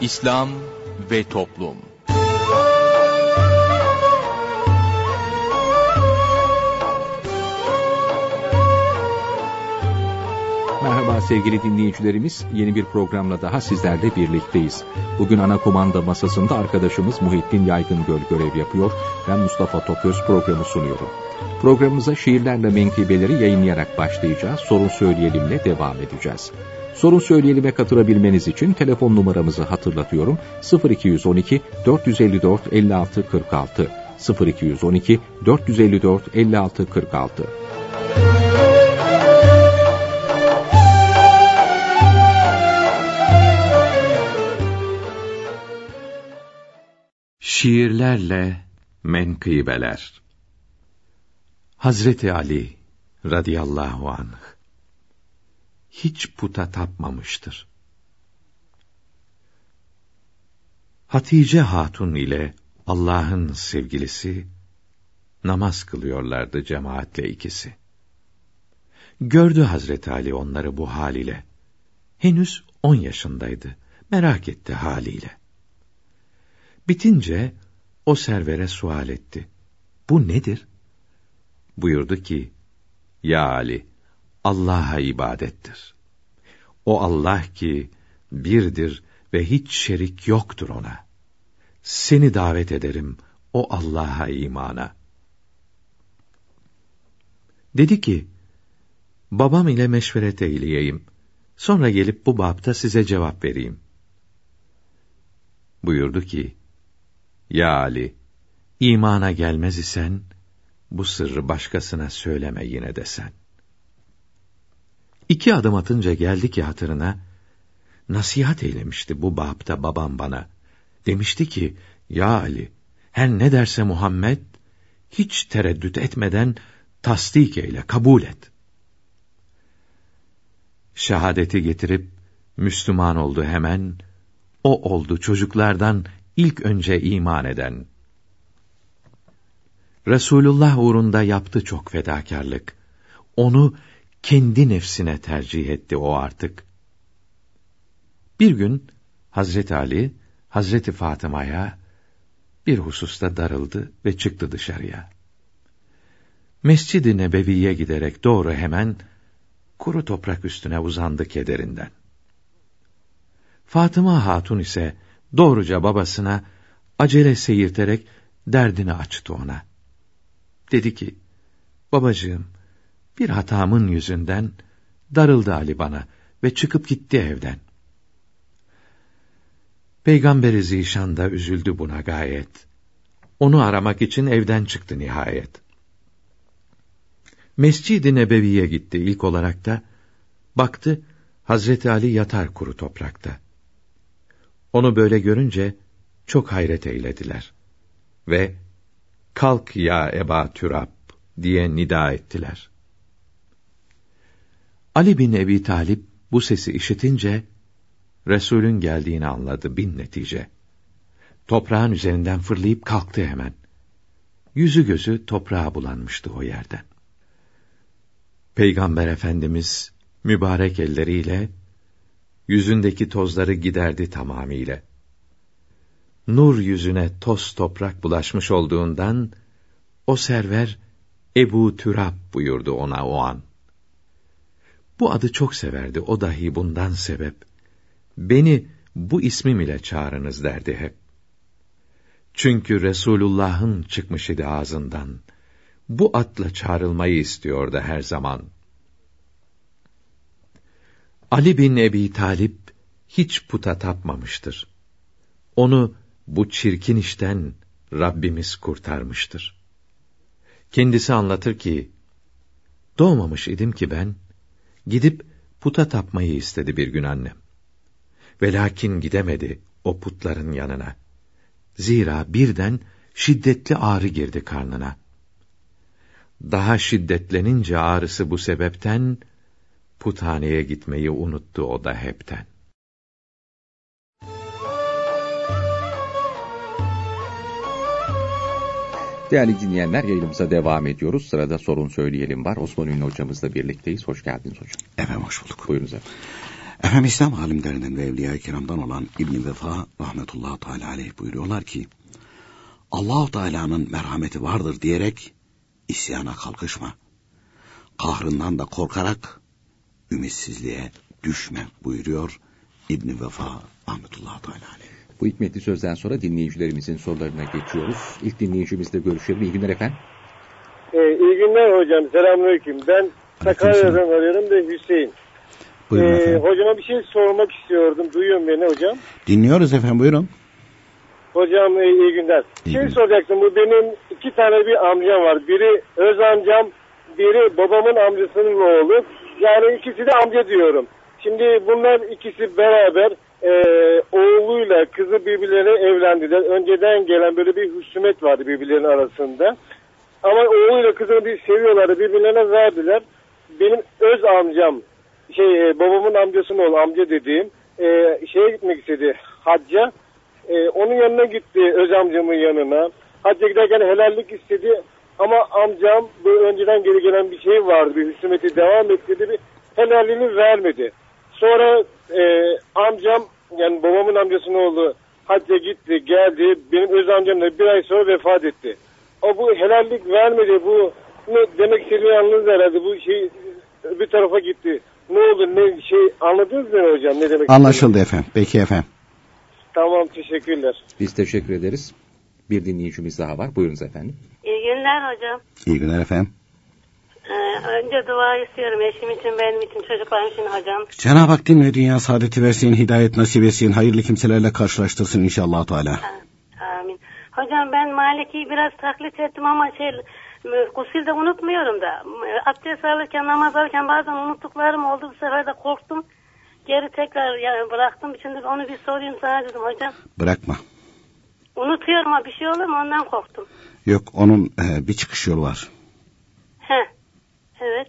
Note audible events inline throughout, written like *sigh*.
İslam ve Toplum Sevgili dinleyicilerimiz. Yeni bir programla daha sizlerle birlikteyiz. Bugün ana kumanda masasında arkadaşımız Muhittin Yaygıngöl görev yapıyor. Ben Mustafa Toköz programı sunuyorum. Programımıza şiirlerle menkıbeleri yayınlayarak başlayacağız. Sorun söyleyelimle devam edeceğiz. Sorun söyleyelime katılabilmeniz için telefon numaramızı hatırlatıyorum. 0212 454 56 46 0212 454 56 46 Şiirlerle menkıbeler Hazreti Ali radıyallahu anh hiç puta tapmamıştır. Hatice Hatun ile Allah'ın sevgilisi namaz kılıyorlardı cemaatle ikisi. Gördü Hazreti Ali onları bu haliyle. Henüz on yaşındaydı. Merak etti haliyle. Bitince o servere sual etti. Bu nedir? Buyurdu ki, Ya Ali, Allah'a ibadettir. O Allah ki birdir ve hiç şerik yoktur ona. Seni davet ederim o Allah'a imana. Dedi ki, babam ile meşveret eyleyeyim. Sonra gelip bu bapta size cevap vereyim. Buyurdu ki, Ya Ali, imana gelmez isen, bu sırrı başkasına söyleme yine de sen. İki adım atınca geldi ki hatırına, nasihat eylemişti bu bapta babam bana. Demişti ki, ya Ali, her ne derse Muhammed, hiç tereddüt etmeden tasdik eyle, kabul et. Şehadeti getirip, Müslüman oldu hemen, o oldu çocuklardan ilk önce iman eden. Resulullah uğrunda yaptı çok fedakarlık. Onu kendi nefsine tercih etti o artık. Bir gün Hazreti Ali Hazreti Fatıma'ya bir hususta darıldı ve çıktı dışarıya. Mescid-i Nebevi'ye giderek doğru hemen kuru toprak üstüne uzandı kederinden. Fatıma Hatun ise doğruca babasına acele seyirterek derdini açtı ona. Dedi ki, babacığım, bir hatamın yüzünden darıldı Ali bana ve çıkıp gitti evden. Peygamber-i Zişan da üzüldü buna gayet. Onu aramak için evden çıktı nihayet. Mescid-i Nebevi'ye gitti ilk olarak da, baktı, Hazreti Ali yatar kuru toprakta. Onu böyle görünce, çok hayret eylediler. Ve, kalk ya Eba Türab diye nida ettiler. Ali bin Ebi Talip bu sesi işitince Resulün geldiğini anladı bin netice. Toprağın üzerinden fırlayıp kalktı hemen. Yüzü gözü toprağa bulanmıştı o yerden. Peygamber Efendimiz mübarek elleriyle yüzündeki tozları giderdi tamamiyle. Nur yüzüne toz toprak bulaşmış olduğundan o server Ebu Türab buyurdu ona o an. Bu adı çok severdi, o dahi bundan sebep. Beni bu ismim ile çağırınız derdi hep. Çünkü Resulullah'ın çıkmış idi ağzından. Bu atla çağrılmayı istiyordu her zaman. Ali bin Ebi Talip hiç puta tapmamıştır. Onu bu çirkin işten Rabbimiz kurtarmıştır. Kendisi anlatır ki, doğmamış idim ki ben, Gidip puta tapmayı istedi bir gün annem. Ve lakin gidemedi o putların yanına. Zira birden şiddetli ağrı girdi karnına. Daha şiddetlenince ağrısı bu sebepten, puthaneye gitmeyi unuttu o da hepten. Değerli dinleyenler yayınımıza devam ediyoruz. Sırada sorun söyleyelim var. Osman Ünlü hocamızla birlikteyiz. Hoş geldiniz hocam. Efendim hoş bulduk. Buyurunuz efendim. Efendim İslam alimlerinden ve Evliya-i Kiram'dan olan İbn Vefa rahmetullahi teala aleyh buyuruyorlar ki Allahu Teala'nın merhameti vardır diyerek isyana kalkışma. Kahrından da korkarak ümitsizliğe düşme buyuruyor İbn Vefa rahmetullahi teala. Bu hikmetli sözden sonra dinleyicilerimizin sorularına geçiyoruz. İlk dinleyicimizle görüşelim. İyi günler efendim. Ee, iyi günler hocam. Selamünaleyküm. Ben Sakarya'dan arıyorum da Hüseyin. Buyurun Ee, efendim. hocama bir şey sormak istiyordum. Duyuyor beni hocam? Dinliyoruz efendim buyurun. Hocam e, iyi günler. İyi şey günler. soracaktım. Bu benim iki tane bir amcam var. Biri öz amcam, biri babamın amcasının oğlu. Yani ikisi de amca diyorum. Şimdi bunlar ikisi beraber e, oğluyla kızı birbirlerine evlendiler. Önceden gelen böyle bir husumet vardı birbirlerinin arasında. Ama oğluyla kızını bir seviyorlardı. Birbirlerine verdiler. Benim öz amcam, şey e, babamın amcasının oğlu amca dediğim e, şeye gitmek istedi hacca. E, onun yanına gitti öz amcamın yanına. Hacca giderken helallik istedi. Ama amcam bu önceden geri gelen bir şey vardı. Bir husumeti devam ettirdi. Bir helalliğini vermedi. Sonra e, amcam yani babamın amcasının oğlu hacca gitti geldi. Benim öz amcam da bir ay sonra vefat etti. O bu helallik vermedi. Bu ne demek istediğini anladınız herhalde. Bu şey bir tarafa gitti. Ne oldu ne şey anladınız mı hocam ne demek Anlaşıldı efendim. Peki efendim. Tamam teşekkürler. Biz teşekkür ederiz. Bir dinleyicimiz daha var. Buyurunuz efendim. İyi günler hocam. İyi günler efendim. Ee, önce dua istiyorum eşim için, benim için, çocuklarım için hocam. Cenab-ı Hak din ve dünya saadeti versin, hidayet nasip etsin, hayırlı kimselerle karşılaştırsın inşallah Teala. Amin. Hocam ben Maliki'yi biraz taklit ettim ama şey gusül de unutmuyorum da. Abdest alırken, namaz alırken bazen unuttuklarım oldu. Bu sefer de korktum. Geri tekrar yani bıraktım. Şimdi onu bir sorayım sana dedim hocam. Bırakma. Unutuyorum ama bir şey olur mu ondan korktum. Yok onun e, bir çıkış yolu var. He. Evet.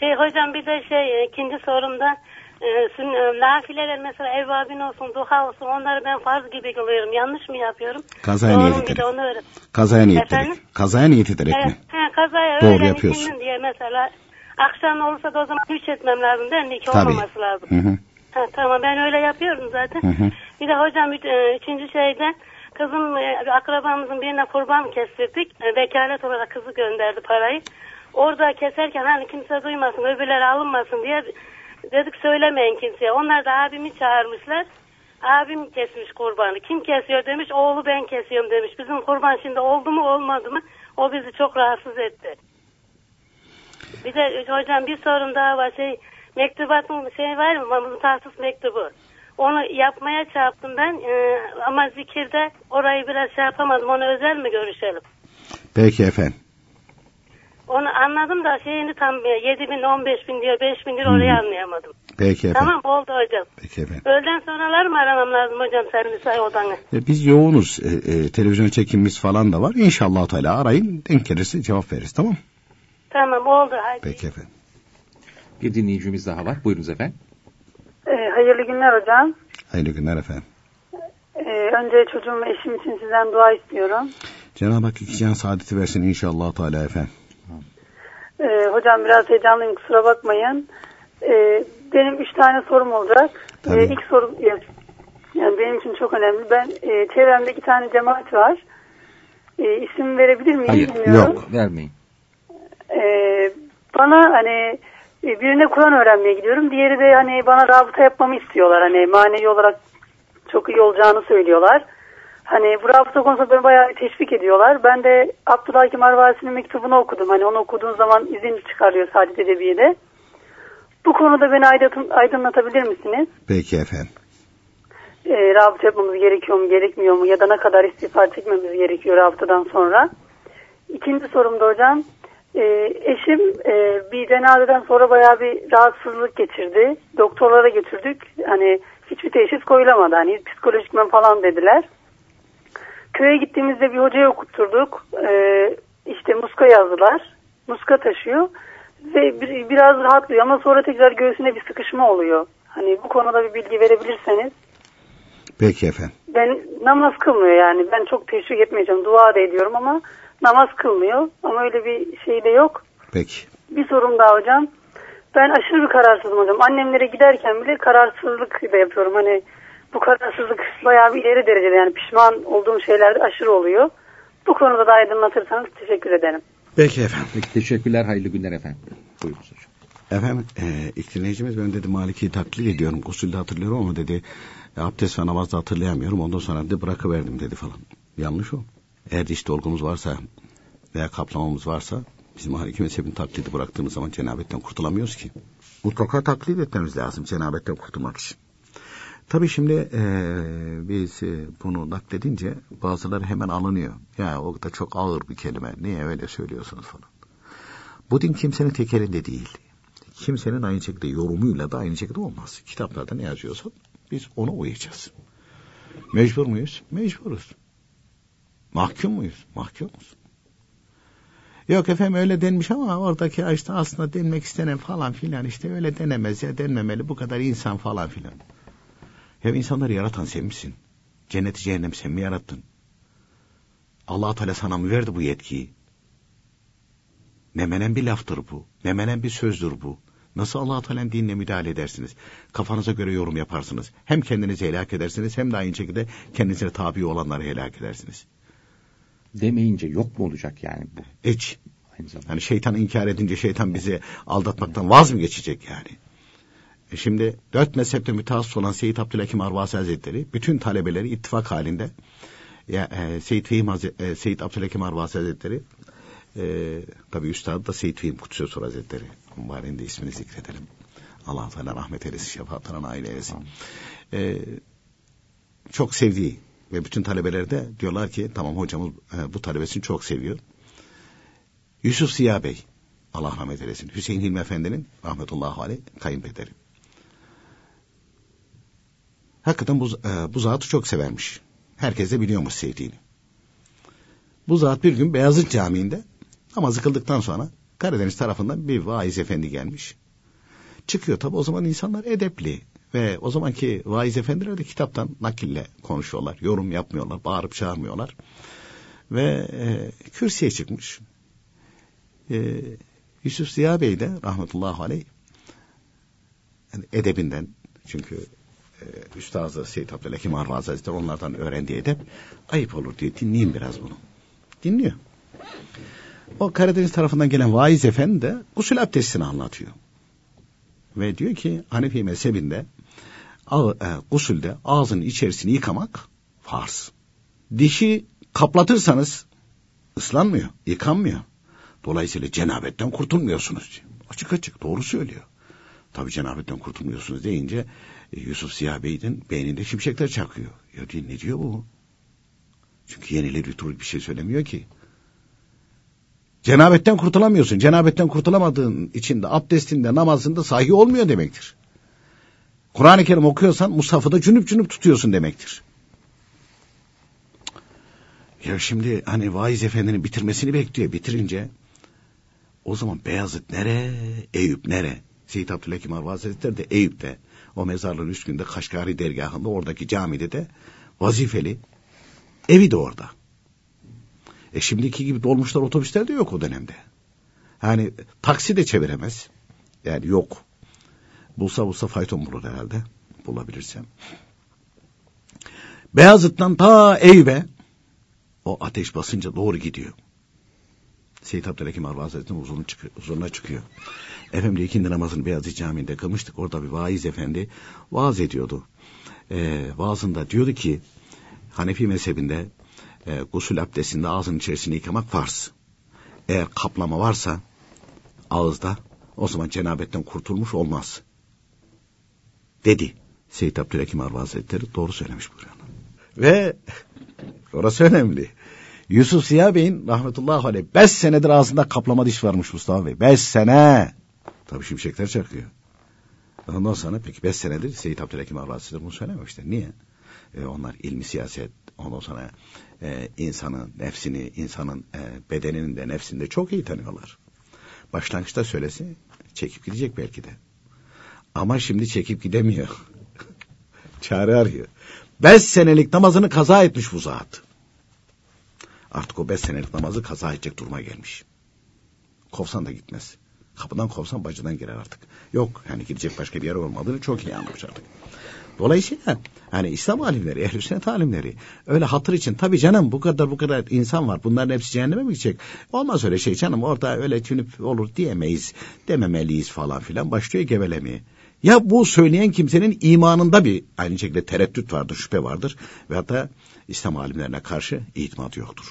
Şey hocam bir de şey ikinci sorumda e, sün- e, nafileler mesela evvabin olsun, duha olsun onları ben farz gibi kılıyorum. Yanlış mı yapıyorum? Kazaya Doğru niyet ederek. onu öğret. Kazaya niyet Efendim? ederek. Kazaya niyet ederek He, mi? he, kazaya Doğru yapıyorsun. diye mesela akşam olursa da o zaman üç etmem lazım değil mi? İki Tabii. olmaması lazım. Hı hı. Ha, tamam ben öyle yapıyorum zaten. Hı hı. Bir de hocam üç- e, üçüncü şeyde kızım e, akrabamızın birine kurban kestirdik. E, Vekalet olarak kızı gönderdi parayı. Orada keserken hani kimse duymasın öbürleri alınmasın diye dedik söylemeyin kimseye. Onlar da abimi çağırmışlar. Abim kesmiş kurbanı. Kim kesiyor demiş. Oğlu ben kesiyorum demiş. Bizim kurban şimdi oldu mu olmadı mı o bizi çok rahatsız etti. Bir de hocam bir sorun daha var. Şey, mektubatın şey var mı? Muhtarsız mektubu. Onu yapmaya çarptım ben Ee, ama zikirde orayı biraz şey yapamadım. Onu özel mi görüşelim? Peki efendim. Onu anladım da şeyini tam 7 bin 15 bin diyor 5 bin diyor orayı anlayamadım. Peki efendim. Tamam oldu hocam. Peki efendim. Öğleden sonralar mı aramam lazım hocam sen müsait odanı? E, Biz yoğunuz. E, e, televizyon çekimimiz falan da var. İnşallah Teala arayın. Denk gelirse cevap veririz tamam? Tamam oldu hadi. Peki efendim. Bir dinleyicimiz daha var. Buyurunuz efendim. Ee, hayırlı günler hocam. Hayırlı günler efendim. Ee, önce çocuğum ve eşim için sizden dua istiyorum. Cenab-ı Hak iki can saadeti versin inşallah Teala efendim. Ee, hocam biraz heyecanlıyım kusura bakmayın. Ee, benim üç tane sorum olacak. Tabii. Ee, ilk sorum yani benim için çok önemli. Ben e, çevremde iki tane cemaat var. E, isim verebilir miyim Hayır. bilmiyorum. Yok. Vermeyin. Ee, bana hani e, birine Kur'an öğrenmeye gidiyorum. Diğeri de hani bana rabıta yapmamı istiyorlar. Hani manevi olarak çok iyi olacağını söylüyorlar. Hani bu rabıta konusunda beni bayağı teşvik ediyorlar. Ben de Abdullah Hakim Arvasi'nin mektubunu okudum. Hani onu okuduğun zaman izin çıkarıyor Saadet Edebiye'de. Bu konuda beni aydın- aydınlatabilir misiniz? Peki efendim. E, rabıta yapmamız gerekiyor mu, gerekmiyor mu? Ya da ne kadar istiğfar çekmemiz gerekiyor rabıtadan sonra? İkinci sorum da hocam. E, eşim e, bir cenazeden sonra bayağı bir rahatsızlık geçirdi. Doktorlara götürdük. Hani hiçbir teşhis koyulamadı. Hani psikolojikmen falan dediler. Köye gittiğimizde bir hocaya okutturduk. E, işte muska yazdılar. Muska taşıyor. Ve bir- biraz rahatlıyor ama sonra tekrar göğsüne bir sıkışma oluyor. Hani bu konuda bir bilgi verebilirseniz. Peki efendim. ben namaz kılmıyor yani. Ben çok teşvik etmeyeceğim. Dua da ediyorum ama namaz kılmıyor. Ama öyle bir şey de yok. Peki. Bir sorum daha hocam. Ben aşırı bir kararsızım hocam. Annemlere giderken bile kararsızlık da yapıyorum. Hani bu kararsızlık bayağı bir ileri derecede yani pişman olduğum şeylerde aşırı oluyor. Bu konuda da aydınlatırsanız teşekkür ederim. Peki efendim. Peki, teşekkürler, hayırlı günler efendim. Buyurunuz hocam. Efendim e, ilk dinleyicimiz ben dedi Maliki'yi taklit ediyorum. Gusülde hatırlıyorum ama dedi abdest ve namazda hatırlayamıyorum. Ondan sonra de bırakıverdim dedi falan. Yanlış o. Eğer diş dolgumuz varsa veya kaplamamız varsa bizim Maliki mezhebini taklidi bıraktığımız zaman cenabetten kurtulamıyoruz ki. Mutlaka taklit etmemiz lazım cenabetten kurtulmak için. Tabii şimdi e, biz e, bunu nakledince bazıları hemen alınıyor. Ya o da çok ağır bir kelime. Niye öyle söylüyorsunuz falan. Bu din kimsenin tek elinde değil. Kimsenin aynı şekilde yorumuyla da aynı şekilde olmaz. Kitaplarda ne yazıyorsa biz ona uyacağız. Mecbur muyuz? Mecburuz. Mahkum muyuz? Mahkumuz. Yok efendim öyle denmiş ama oradaki işte aslında denmek istenen falan filan işte öyle denemez ya denmemeli bu kadar insan falan filan. Ya insanları yaratan sen misin? Cenneti cehennem sen mi yarattın? allah Teala sana mı verdi bu yetkiyi? Memenen bir laftır bu. Memenen bir sözdür bu. Nasıl allah Teala'nın dinine müdahale edersiniz? Kafanıza göre yorum yaparsınız. Hem kendinizi helak edersiniz hem de aynı şekilde kendinize tabi olanları helak edersiniz. Demeyince yok mu olacak yani bu? Hiç. Aynı zamanda. Yani şeytan inkar edince şeytan bizi aldatmaktan vaz mı geçecek yani? E şimdi dört mezhepte mütehassıs olan Seyyid Abdülhakim Arvasi Hazretleri bütün talebeleri ittifak halinde ya e, Seyyid Fehim Hazretleri, e, Seyyid Abdülhakim Arvasi Hazretleri e, tabi üstadı da Seyyid Fehim Kutsu Sor Hazretleri. Mübareğin de ismini zikredelim. Allah Teala rahmet eylesin, şefaatlerine nail eylesin. E, çok sevdiği ve bütün talebeler de diyorlar ki tamam hocamız e, bu talebesini çok seviyor. Yusuf Ziya Bey Allah rahmet eylesin. Hüseyin Hilmi Efendi'nin rahmetullahi aleyh kayınpederi. Hakikaten bu, e, bu zatı çok severmiş. Herkes de biliyormuş sevdiğini. Bu zat bir gün Beyazıt Camii'nde namazı kıldıktan sonra Karadeniz tarafından bir vaiz efendi gelmiş. Çıkıyor tabi o zaman insanlar edepli ve o zamanki vaiz efendiler de kitaptan nakille konuşuyorlar. Yorum yapmıyorlar, bağırıp çağırmıyorlar. Ve e, kürsüye çıkmış. E, Yusuf Ziya Bey de rahmetullahi aleyh yani edebinden çünkü e, Üstazı Seyyid Abdülhakim Arvaz Hazretleri onlardan öğrendiği edep ayıp olur diye dinleyin biraz bunu. Dinliyor. O Karadeniz tarafından gelen vaiz efendi de gusül abdestini anlatıyor. Ve diyor ki Hanefi mezhebinde ağ, e, ağzının içerisini yıkamak farz. Dişi kaplatırsanız ıslanmıyor, yıkanmıyor. Dolayısıyla cenabetten kurtulmuyorsunuz. Açık açık doğru söylüyor. Tabi cenabetten kurtulmuyorsunuz deyince e, Yusuf Ziya Bey'in beyninde şimşekler çakıyor. Ya diyor, ne diyor bu? Çünkü yenileri bir şey söylemiyor ki. Cenabetten kurtulamıyorsun. Cenabetten kurtulamadığın için de abdestinde namazında sahi olmuyor demektir. Kur'an-ı Kerim okuyorsan Mushaf'ı da cünüp cünüp tutuyorsun demektir. Ya şimdi hani vaiz efendinin bitirmesini bekliyor. Bitirince o zaman Beyazıt nere, Eyüp nere? Seyyid Abdülhakim Arva Hazretleri de Eyüp'te. O mezarlığın üstünde Kaşgari dergahında oradaki camide de vazifeli. Evi de orada. E şimdiki gibi dolmuşlar otobüsler de yok o dönemde. Yani taksi de çeviremez. Yani yok. Bulsa bulsa fayton bulur herhalde. Bulabilirsem. Beyazıt'tan ta Eyüp'e o ateş basınca doğru gidiyor. Seyyid Abdülhakim Arva Hazretleri'nin uzun çıkıyor, uzununa çıkıyor. Efendim ikindi namazını Beyazıt Camii'nde kılmıştık. Orada bir vaiz efendi vaaz ediyordu. Ee, vaazında diyordu ki Hanefi mezhebinde e, gusül abdestinde ağzın içerisini yıkamak farz. Eğer kaplama varsa ağızda o zaman cenabetten kurtulmuş olmaz. Dedi. Seyyid Abdülhakim Arva Hazretleri doğru söylemiş buyuruyor. Ve orası önemli. Yusuf Ziya Bey'in rahmetullahi aleyh beş senedir ağzında kaplama diş varmış Mustafa Bey. Beş sene. Tabii şimşekler çakıyor. Ondan sonra peki beş senedir Seyyid Abdülhakim Arva Hazretleri bunu söylememişler. Niye? E, onlar ilmi siyaset, ondan sonra e, insanın nefsini, insanın e, bedeninin de nefsini de çok iyi tanıyorlar. Başlangıçta söylese çekip gidecek belki de. Ama şimdi çekip gidemiyor. *laughs* Çare arıyor. Beş senelik namazını kaza etmiş bu zat. Artık o beş senelik namazı kaza edecek duruma gelmiş. Kovsan da gitmez. Kapıdan kovsan bacıdan girer artık. Yok yani gidecek başka bir yer olmadığını çok iyi anlamış artık. Dolayısıyla hani İslam alimleri, ehl sünnet alimleri öyle hatır için tabii canım bu kadar bu kadar insan var. Bunların hepsi cehenneme mi gidecek? Olmaz öyle şey canım orada öyle tünüp olur diyemeyiz. Dememeliyiz falan filan başlıyor gevelemeye. Ya bu söyleyen kimsenin imanında bir aynı şekilde tereddüt vardır, şüphe vardır ve hatta İslam alimlerine karşı itimat yoktur.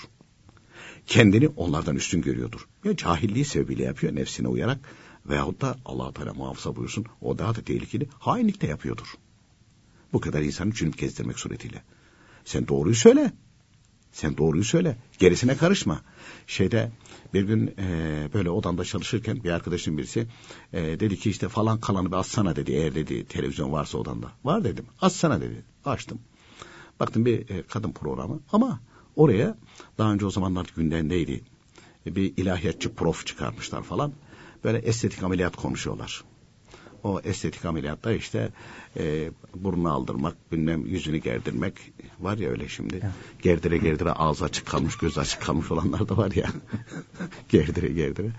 Kendini onlardan üstün görüyordur. Ya cahilliği sebebiyle yapıyor nefsine uyarak veyahut da allah Teala muhafaza buyursun o daha da tehlikeli hainlik de yapıyordur. Bu kadar insanı cünüp gezdirmek suretiyle. Sen doğruyu söyle. Sen doğruyu söyle. Gerisine karışma. Şeyde bir gün e, böyle odamda çalışırken bir arkadaşım birisi e, dedi ki işte falan kalanı bir açsana dedi. Eğer dedi televizyon varsa odanda. Var dedim. Açsana dedi. Açtım. Baktım bir e, kadın programı ama oraya daha önce o zamanlar gündemdeydi. E, bir ilahiyatçı prof çıkarmışlar falan. Böyle estetik ameliyat konuşuyorlar o estetik ameliyatta işte e, burnunu aldırmak, bilmem yüzünü gerdirmek var ya öyle şimdi. Evet. Gerdire gerdire ağzı açık kalmış, göz açık kalmış olanlar da var ya. *laughs* gerdire gerdire.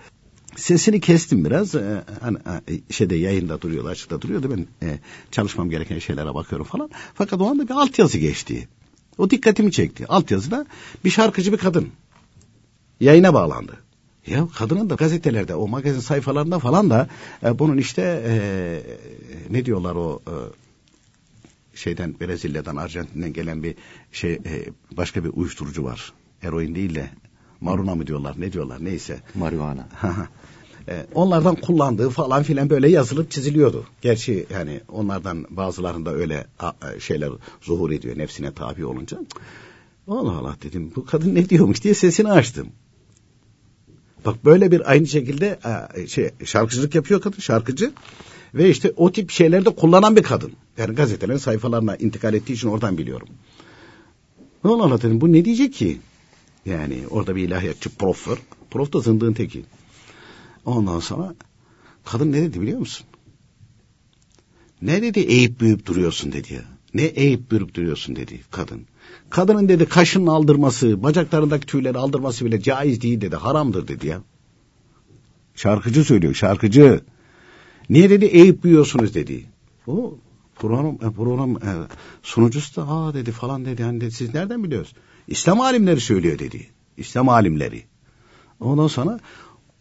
Sesini kestim biraz. Ee, hani e, şeyde yayında duruyordu, açıkta duruyordu. Ben e, çalışmam gereken şeylere bakıyorum falan. Fakat o anda bir altyazı geçti. O dikkatimi çekti. Altyazıda bir şarkıcı bir kadın yayına bağlandı. Ya kadının da gazetelerde o magazin sayfalarında falan da e, bunun işte e, ne diyorlar o e, şeyden Brezilya'dan Arjantin'den gelen bir şey e, başka bir uyuşturucu var. Eroin değil de maruna mı diyorlar ne diyorlar neyse. Marihuana. *laughs* e, onlardan kullandığı falan filan böyle yazılıp çiziliyordu. Gerçi yani onlardan bazılarında öyle a, şeyler zuhur ediyor nefsine tabi olunca. Allah Allah dedim bu kadın ne diyormuş diye sesini açtım. Bak böyle bir aynı şekilde e, şey şarkıcılık yapıyor kadın şarkıcı ve işte o tip şeylerde kullanan bir kadın. Yani gazetelerin sayfalarına intikal ettiği için oradan biliyorum. Ne olur anlatayım bu ne diyecek ki? Yani orada bir ilahiyatçı prof var. Prof da zındığın teki. Ondan sonra kadın ne dedi biliyor musun? Ne dedi eğip büyüp duruyorsun dedi ya. Ne eğip büyüp duruyorsun dedi kadın. Kadının dedi kaşının aldırması, bacaklarındaki tüyleri aldırması bile caiz değil dedi. Haramdır dedi ya. Şarkıcı söylüyor, şarkıcı. Niye dedi eğip büyüyorsunuz dedi. O program, e, program e, sunucusu da aa dedi falan dedi. Yani dedi, siz nereden biliyorsunuz? İslam alimleri söylüyor dedi. İslam alimleri. Ondan sonra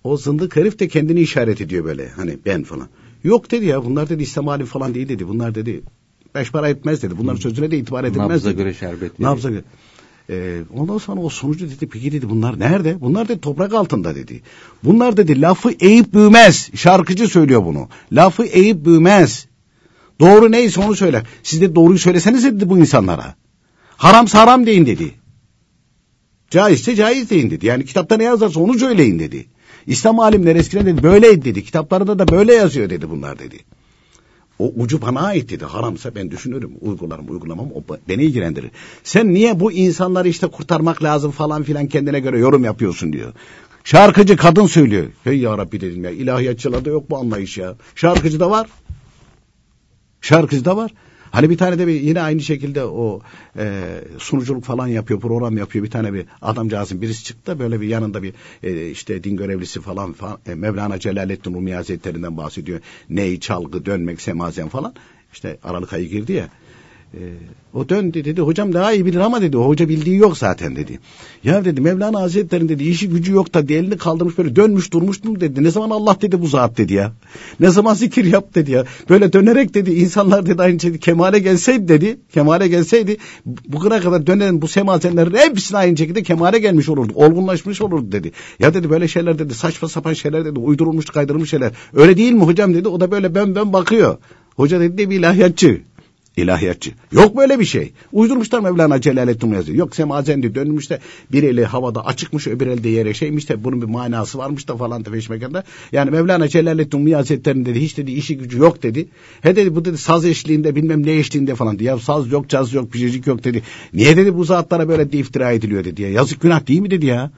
o zındık herif de kendini işaret ediyor böyle. Hani ben falan. Yok dedi ya bunlar dedi İslam alim falan değil dedi. Bunlar dedi beş para etmez dedi. Bunların sözüne de itibar edilmez Nabza dedi. göre şerbet Nabza göre. Ee, ondan sonra o sonucu dedi peki dedi bunlar nerede? Bunlar dedi toprak altında dedi. Bunlar dedi lafı eğip büyümez. Şarkıcı söylüyor bunu. Lafı eğip büyümez. Doğru neyse onu söyler. Siz de doğruyu söyleseniz dedi bu insanlara. Haram haram deyin dedi. Caizse caiz deyin dedi. Yani kitapta ne yazarsa onu söyleyin dedi. İslam alimleri eskiden dedi böyleydi dedi. Kitaplarında da böyle yazıyor dedi bunlar dedi. O ucu bana ait dedi. Haramsa ben düşünürüm. Uygularım uygulamam o beni ilgilendirir. Sen niye bu insanları işte kurtarmak lazım falan filan kendine göre yorum yapıyorsun diyor. Şarkıcı kadın söylüyor. Hey ya Rabbi dedim ya ilahiyatçılarda yok bu anlayış ya. Şarkıcı da var. Şarkıcı da var. Hani bir tane de bir, yine aynı şekilde o e, sunuculuk falan yapıyor, program yapıyor. Bir tane bir adamcağızın birisi çıktı da böyle bir yanında bir e, işte din görevlisi falan, falan e, Mevlana Celaleddin Rumi Hazretlerinden bahsediyor. Ney, çalgı, dönmek, semazen falan. İşte Aralık ayı girdi ya. E, o döndü dedi hocam daha iyi bilir ama dedi hoca bildiği yok zaten dedi. Ya dedi Mevlana Hazretleri'nin dedi işi gücü yok da elini kaldırmış böyle dönmüş durmuş mu dedi. Ne zaman Allah dedi bu zat dedi ya. Ne zaman zikir yap dedi ya. Böyle dönerek dedi insanlar dedi aynı şekilde kemale gelseydi dedi. Kemale gelseydi bugüne kadar dönen bu semazenlerin hepsine aynı şekilde kemale gelmiş olurdu. Olgunlaşmış olurdu dedi. Ya dedi böyle şeyler dedi saçma sapan şeyler dedi uydurulmuş kaydırılmış şeyler. Öyle değil mi hocam dedi. O da böyle ben ben bakıyor. Hoca dedi de bir ilahiyatçı. İlahiyatçı. Yok böyle bir şey. Uydurmuşlar Mevlana Celaleddin yazıyor. Yok semazendi dönmüş de bir eli havada açıkmış öbür elde yere şeymiş de bunun bir manası varmış da falan da peşmekanda. Yani Mevlana Celaleddin Miyazetlerin dedi hiç dedi işi gücü yok dedi. He dedi bu dedi saz eşliğinde bilmem ne eşliğinde falan dedi. Ya saz yok caz yok pişecik yok dedi. Niye dedi bu zatlara böyle de iftira ediliyor dedi ya. Yazık günah değil mi dedi ya.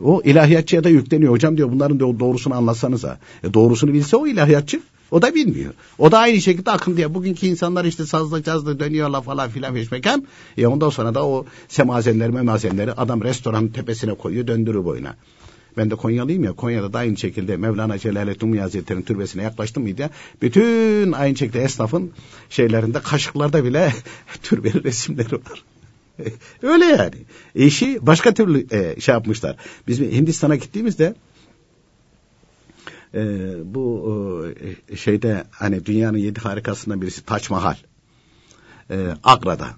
O ilahiyatçıya da yükleniyor. Hocam diyor bunların doğrusunu anlatsanıza. E doğrusunu bilse o ilahiyatçı. O da bilmiyor. O da aynı şekilde akıntıya. Bugünkü insanlar işte sazla cazla dönüyorlar falan filan feşmekem. E ondan sonra da o semazenleri memazenleri adam restoranın tepesine koyuyor döndürür boyuna. Ben de Konyalıyım ya. Konya'da da aynı şekilde Mevlana Celaleddin Rumi Hazretleri'nin türbesine yaklaştım mıydı? Bütün aynı şekilde esnafın şeylerinde kaşıklarda bile *laughs* türbeli resimleri var. *laughs* Öyle yani. İşi başka türlü e, şey yapmışlar. Biz Hindistan'a gittiğimizde e, bu e, şeyde hani dünyanın yedi harikasından birisi Taç Mahal. E, Agra'da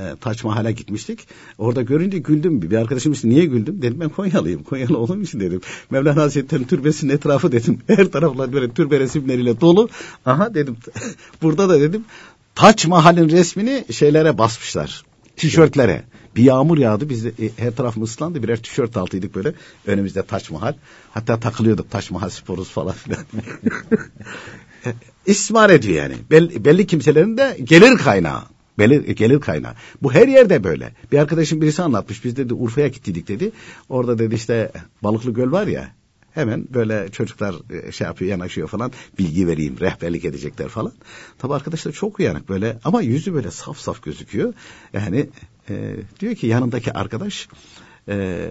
e, Taç Mahal'e gitmiştik. Orada görünce güldüm. Bir arkadaşım işte niye güldüm? Dedim ben Konyalıyım. Konyalı olduğum için dedim. Mevlana Hazretleri'nin türbesinin etrafı dedim. *laughs* Her taraflar böyle türbe resimleriyle dolu. Aha dedim. *laughs* Burada da dedim Taç Mahal'in resmini şeylere basmışlar. Tişörtlere. Bir yağmur yağdı. Biz de e, her tarafımız ıslandı. Birer tişört altıydık böyle. Önümüzde Taç Mahal. Hatta takılıyorduk Taç Mahal sporuz falan filan. *laughs* İstismar ediyor yani. Belli, belli kimselerin de gelir kaynağı. Gelir, gelir kaynağı. Bu her yerde böyle. Bir arkadaşım birisi anlatmış. Biz dedi Urfa'ya gittik dedi. Orada dedi işte Balıklı Göl var ya. Hemen böyle çocuklar e, şey yapıyor yanaşıyor falan bilgi vereyim rehberlik edecekler falan. Tabi arkadaşlar çok uyanık böyle ama yüzü böyle saf saf gözüküyor. Yani e, diyor ki yanındaki arkadaş e,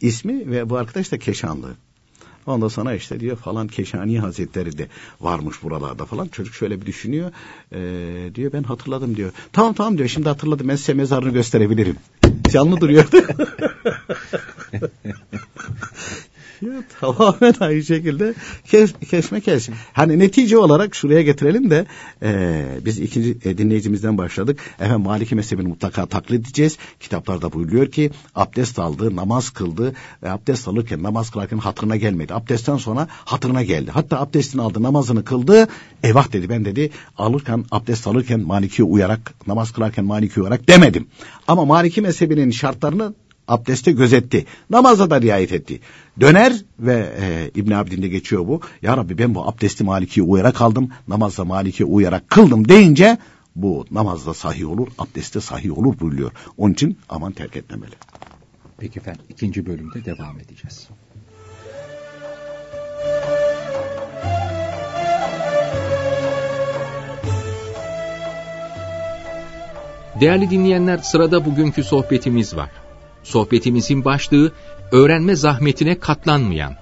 ismi ve bu arkadaş da Keşanlı. Ondan sonra işte diyor falan Keşani Hazretleri de varmış buralarda falan. Çocuk şöyle bir düşünüyor. Ee, diyor ben hatırladım diyor. Tamam tamam diyor şimdi hatırladım ben size mezarını gösterebilirim. Canlı duruyor. *laughs* ya, *laughs* tamamen aynı şekilde kes, kesme kes. Hani netice olarak şuraya getirelim de e, biz ikinci e, dinleyicimizden başladık. Efendim Maliki mezhebini mutlaka taklit edeceğiz. Kitaplarda buyuruyor ki abdest aldı, namaz kıldı. E, abdest alırken, namaz kılarken hatırına gelmedi. Abdestten sonra hatırına geldi. Hatta abdestini aldı, namazını kıldı. Eyvah dedi ben dedi alırken, abdest alırken Maliki'ye uyarak, namaz kılarken Maliki'ye uyarak demedim. Ama Maliki mezhebinin şartlarını abdeste gözetti. Namaza da riayet etti. Döner ve e, İbn Abidin'de geçiyor bu. Ya Rabbi ben bu abdesti Maliki'ye uyarak aldım. Namazda Maliki'ye uyarak kıldım deyince bu namazda sahih olur, abdestte sahih olur buyuruyor. Onun için aman terk etmemeli. Peki efendim ikinci bölümde devam edeceğiz. Değerli dinleyenler sırada bugünkü sohbetimiz var. Sohbetimizin başlığı öğrenme zahmetine katlanmayan.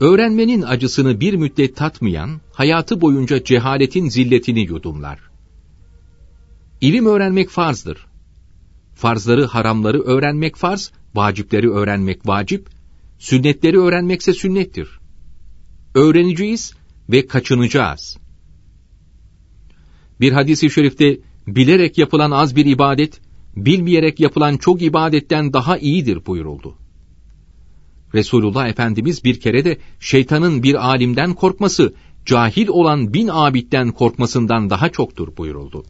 Öğrenmenin acısını bir müddet tatmayan, hayatı boyunca cehaletin zilletini yudumlar. İlim öğrenmek farzdır. Farzları, haramları öğrenmek farz, vacipleri öğrenmek vacip, sünnetleri öğrenmekse sünnettir. Öğreneceğiz ve kaçınacağız. Bir hadisi şerifte bilerek yapılan az bir ibadet, bilmeyerek yapılan çok ibadetten daha iyidir buyuruldu. Resulullah Efendimiz bir kere de şeytanın bir alimden korkması, cahil olan bin abitten korkmasından daha çoktur buyuruldu.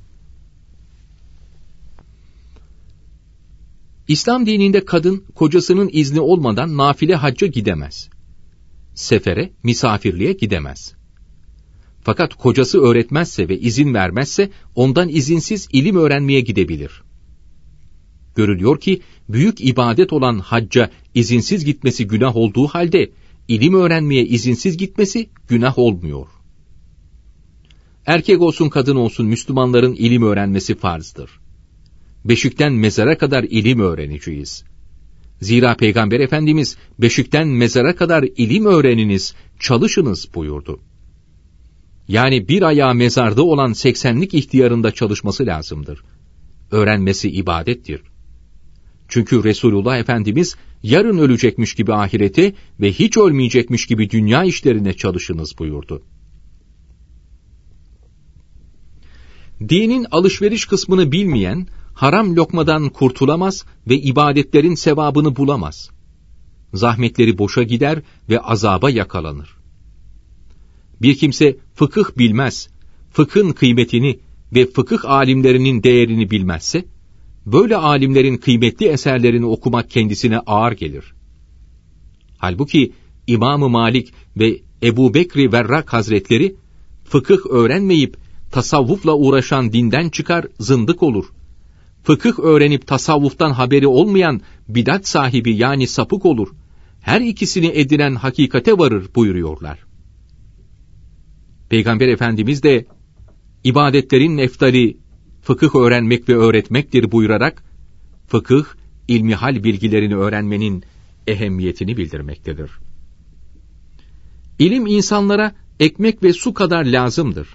İslam dininde kadın kocasının izni olmadan nafile hacca gidemez. Sefere, misafirliğe gidemez. Fakat kocası öğretmezse ve izin vermezse ondan izinsiz ilim öğrenmeye gidebilir. Görülüyor ki büyük ibadet olan hacca izinsiz gitmesi günah olduğu halde ilim öğrenmeye izinsiz gitmesi günah olmuyor. Erkek olsun kadın olsun Müslümanların ilim öğrenmesi farzdır. Beşikten mezara kadar ilim öğreneceğiz. Zira Peygamber Efendimiz beşikten mezara kadar ilim öğreniniz, çalışınız buyurdu. Yani bir ayağı mezarda olan seksenlik ihtiyarında çalışması lazımdır. Öğrenmesi ibadettir. Çünkü Resulullah Efendimiz yarın ölecekmiş gibi ahirete ve hiç ölmeyecekmiş gibi dünya işlerine çalışınız buyurdu. Dinin alışveriş kısmını bilmeyen, haram lokmadan kurtulamaz ve ibadetlerin sevabını bulamaz. Zahmetleri boşa gider ve azaba yakalanır. Bir kimse fıkıh bilmez, fıkhın kıymetini ve fıkıh alimlerinin değerini bilmezse, böyle alimlerin kıymetli eserlerini okumak kendisine ağır gelir. Halbuki İmam-ı Malik ve Ebu Bekri Verrak Hazretleri, fıkıh öğrenmeyip tasavvufla uğraşan dinden çıkar, zındık olur. Fıkıh öğrenip tasavvuftan haberi olmayan bidat sahibi yani sapık olur. her ikisini edinen hakikate varır buyuruyorlar. Peygamber Efendimiz de ibadetlerin neftali fıkıh öğrenmek ve öğretmektir buyurarak fıkıh, ilmihal bilgilerini öğrenmenin ehemmiyetini bildirmektedir. İlim insanlara ekmek ve su kadar lazımdır.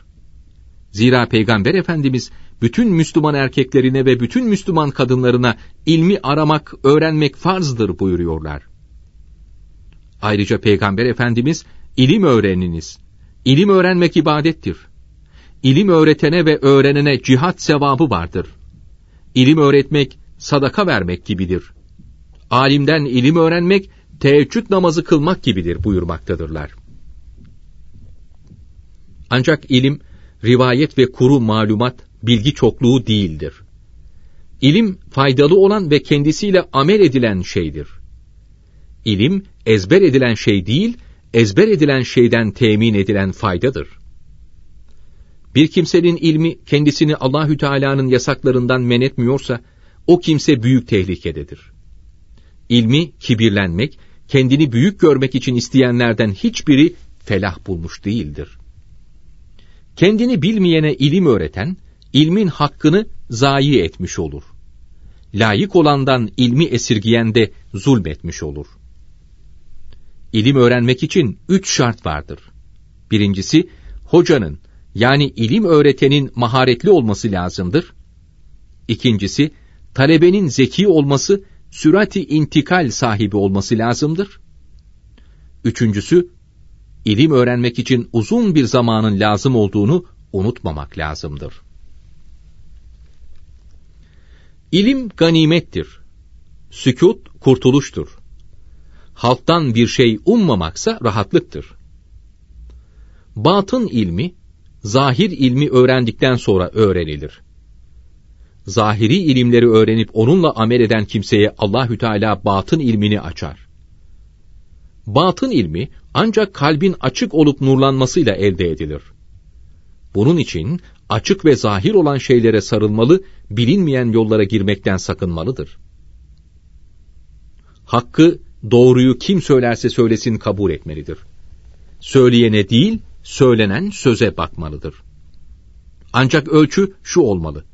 Zira Peygamber Efendimiz bütün Müslüman erkeklerine ve bütün Müslüman kadınlarına ilmi aramak, öğrenmek farzdır buyuruyorlar. Ayrıca Peygamber Efendimiz ilim öğreniniz. İlim öğrenmek ibadettir. İlim öğretene ve öğrenene cihat sevabı vardır. İlim öğretmek sadaka vermek gibidir. Alimden ilim öğrenmek teheccüd namazı kılmak gibidir buyurmaktadırlar. Ancak ilim rivayet ve kuru malumat, bilgi çokluğu değildir. İlim faydalı olan ve kendisiyle amel edilen şeydir. İlim ezber edilen şey değil, ezber edilen şeyden temin edilen faydadır. Bir kimsenin ilmi kendisini Allahü Teala'nın yasaklarından men etmiyorsa, o kimse büyük tehlikededir. İlmi kibirlenmek, kendini büyük görmek için isteyenlerden hiçbiri felah bulmuş değildir. Kendini bilmeyene ilim öğreten, ilmin hakkını zayi etmiş olur. Layık olandan ilmi esirgiyen de zulmetmiş olur. İlim öğrenmek için üç şart vardır. Birincisi, hocanın yani ilim öğretenin maharetli olması lazımdır. İkincisi, talebenin zeki olması, sürati intikal sahibi olması lazımdır. Üçüncüsü, ilim öğrenmek için uzun bir zamanın lazım olduğunu unutmamak lazımdır. İlim ganimettir. Sükut kurtuluştur. Halktan bir şey ummamaksa rahatlıktır. Batın ilmi, zahir ilmi öğrendikten sonra öğrenilir. Zahiri ilimleri öğrenip onunla amel eden kimseye Allahü Teala batın ilmini açar. Batın ilmi ancak kalbin açık olup nurlanmasıyla elde edilir. Bunun için açık ve zahir olan şeylere sarılmalı, bilinmeyen yollara girmekten sakınmalıdır. Hakkı, doğruyu kim söylerse söylesin kabul etmelidir. Söyleyene değil, söylenen söze bakmalıdır. Ancak ölçü şu olmalı.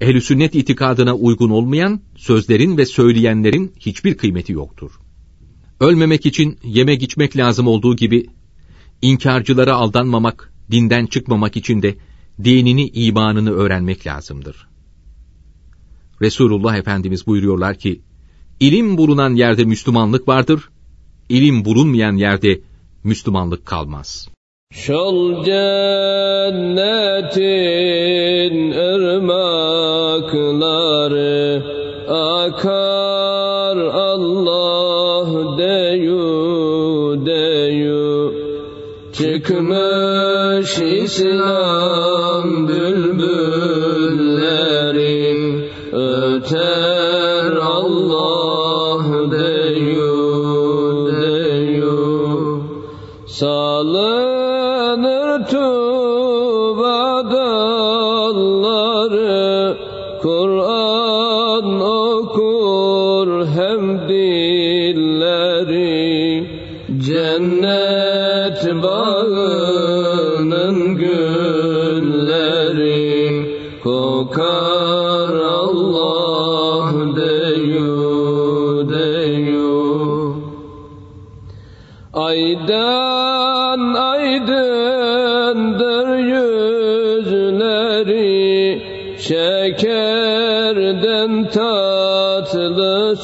Ehl-i sünnet itikadına uygun olmayan sözlerin ve söyleyenlerin hiçbir kıymeti yoktur. Ölmemek için yemek içmek lazım olduğu gibi, inkarcılara aldanmamak, dinden çıkmamak için de dinini, imanını öğrenmek lazımdır. Resulullah Efendimiz buyuruyorlar ki, ilim bulunan yerde Müslümanlık vardır, ilim bulunmayan yerde Müslümanlık kalmaz. Şol cennetin ırmakları akar Allah deyu deyu. Çıkmış İslam bülbülleri öter Allah deyu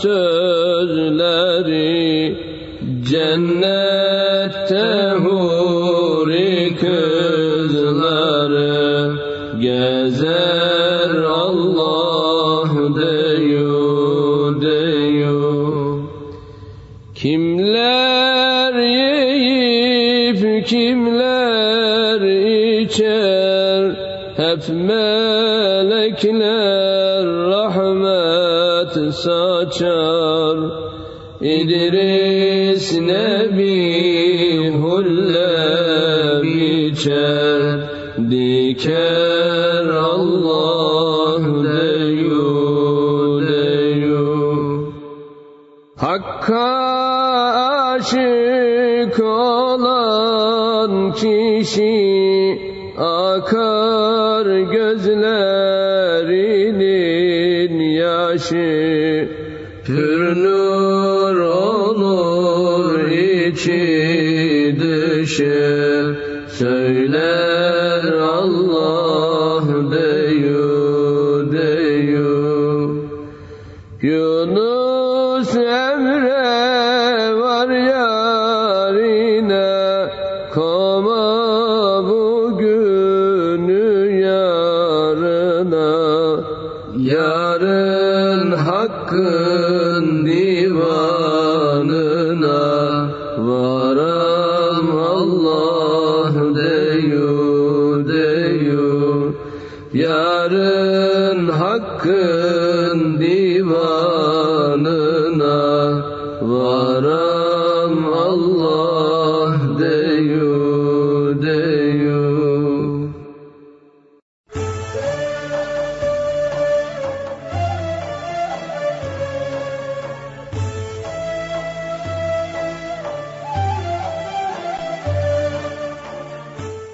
sözleri Cennette huri kızları Gezer Allah deyu deyu Kimler yiyip kimler içer? Hep melekler rahmet saçar İdris Nebi hulle biçer. Diker Allah deyu deyu. Hakka aşık olan kişi akar gözlerinin yaşı